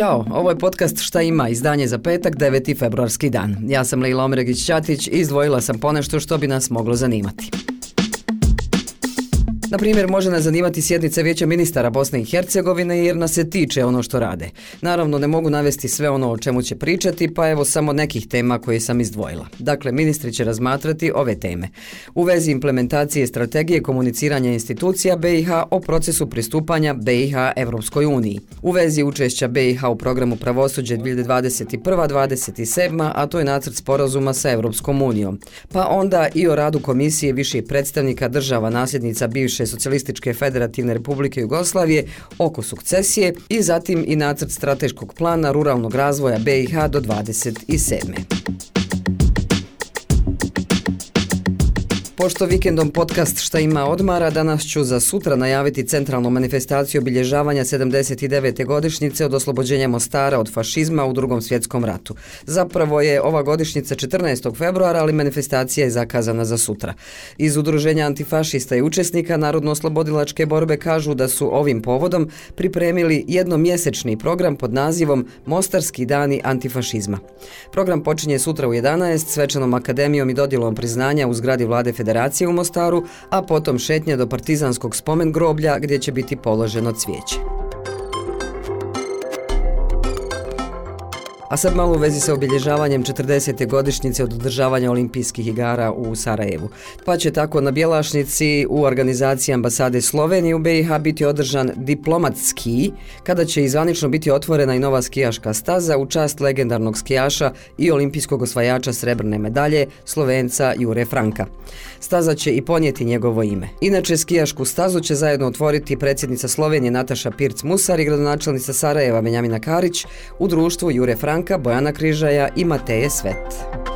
Ćao, ovo je podcast Šta ima, izdanje za petak, 9. februarski dan. Ja sam Leila Omregić-Ćatić i izdvojila sam ponešto što bi nas moglo zanimati. Na primjer, može nas zanimati sjednica vijeća ministara Bosne i Hercegovine jer nas se tiče ono što rade. Naravno, ne mogu navesti sve ono o čemu će pričati, pa evo samo nekih tema koje sam izdvojila. Dakle, ministri će razmatrati ove teme. U vezi implementacije strategije komuniciranja institucija BiH o procesu pristupanja BiH Evropskoj uniji. U vezi učešća BiH u programu pravosuđe 2021-2027, a to je nacrt sporazuma sa Evropskom unijom. Pa onda i o radu komisije viših predstavnika država nasljednica bivše bivše socijalističke federativne republike Jugoslavije oko sukcesije i zatim i nacrt strateškog plana ruralnog razvoja BiH do 27. Pošto vikendom podcast Šta ima odmara, danas ću za sutra najaviti centralnu manifestaciju obilježavanja 79. godišnjice od oslobođenja Mostara od fašizma u drugom svjetskom ratu. Zapravo je ova godišnjica 14. februara, ali manifestacija je zakazana za sutra. Iz udruženja antifašista i učesnika Narodno-oslobodilačke borbe kažu da su ovim povodom pripremili jednomjesečni program pod nazivom Mostarski dani antifašizma. Program počinje sutra u 11. svečanom akademijom i dodjelom priznanja u zgradi vlade federacije federacije u Mostaru, a potom šetnja do partizanskog spomen groblja gdje će biti položeno cvijeće. A sad malo u vezi sa obilježavanjem 40. godišnjice od održavanja olimpijskih igara u Sarajevu. Pa će tako na Bjelašnici u organizaciji ambasade Slovenije u BiH biti održan diplomatski, kada će izvanično biti otvorena i nova skijaška staza u čast legendarnog skijaša i olimpijskog osvajača srebrne medalje, Slovenca Jure Franka. Staza će i ponijeti njegovo ime. Inače, skijašku stazu će zajedno otvoriti predsjednica Slovenije Nataša Pirc-Musar i gradonačelnica Sarajeva Benjamina Karić u društvu Jure Franka Branka, Bojana Križaja i Mateje Svet.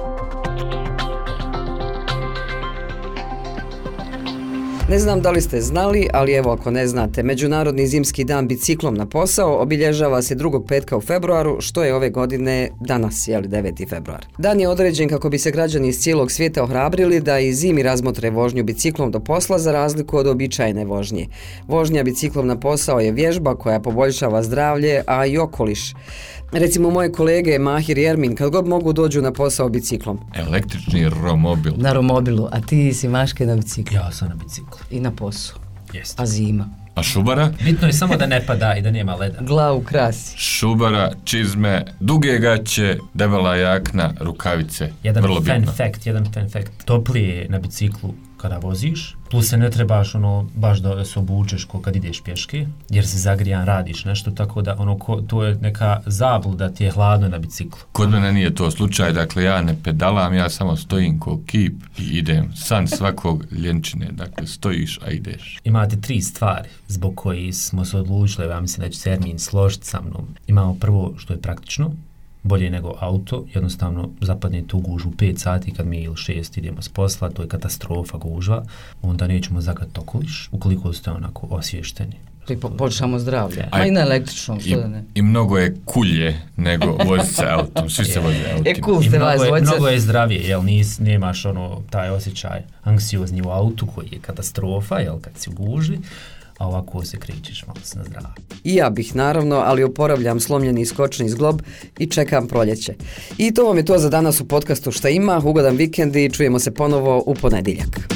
Ne znam da li ste znali, ali evo ako ne znate, Međunarodni zimski dan biciklom na posao obilježava se drugog petka u februaru, što je ove godine danas, je li 9. februar. Dan je određen kako bi se građani iz cijelog svijeta ohrabrili da i zimi razmotre vožnju biciklom do posla za razliku od običajne vožnje. Vožnja biciklom na posao je vježba koja poboljšava zdravlje, a i okoliš. Recimo moje kolege Mahir i Ermin, kad god mogu dođu na posao biciklom? Električni romobil. Na romobilu, a ti si Maške na biciklu? Ja sam na biciklu. I na posao? Jeste. A zima? A šubara? Bitno je samo da ne pada i da nema leda. Glavu krasi. Šubara, čizme, duge gaće, debela jakna, rukavice. Jedan Vrlo fan bitno. fact, jedan fan fact. Toplije na biciklu kada voziš, plus se ne trebaš ono baš da se obučeš ko kad ideš pješke, jer se zagrijan radiš nešto, tako da ono ko, to je neka zabluda ti je hladno na biciklu. Kod mene nije to slučaj, dakle ja ne pedalam, ja samo stojim ko kip i idem. San svakog ljenčine, dakle stojiš, a ideš. Imate tri stvari zbog koji smo se odlučili, ja mislim da će Sermin složiti sa mnom. Imamo prvo što je praktično, bolje nego auto, jednostavno zapadnete u gužu 5 sati kad mi ili 6 idemo s posla, to je katastrofa gužva, onda nećemo zagat okoliš, ukoliko ste onako osvješteni. I po, počnemo zdravlje. A i na električnom, što da ne? I mnogo je kulje nego voziti se autom, svi se voze autom. E, cool I ste mnogo, vas, je, dvojica. mnogo je zdravije, jel nis, nemaš ono, taj osjećaj anksiozni u autu koji je katastrofa, jel, kad si u gužvi, a ovako se krećeš malo se na. I ja bih naravno, ali oporavljam slomljeni skočni zglob i čekam proljeće. I to vam je to za danas u podcastu Šta ima, ugodan vikend i čujemo se ponovo u ponedjeljak.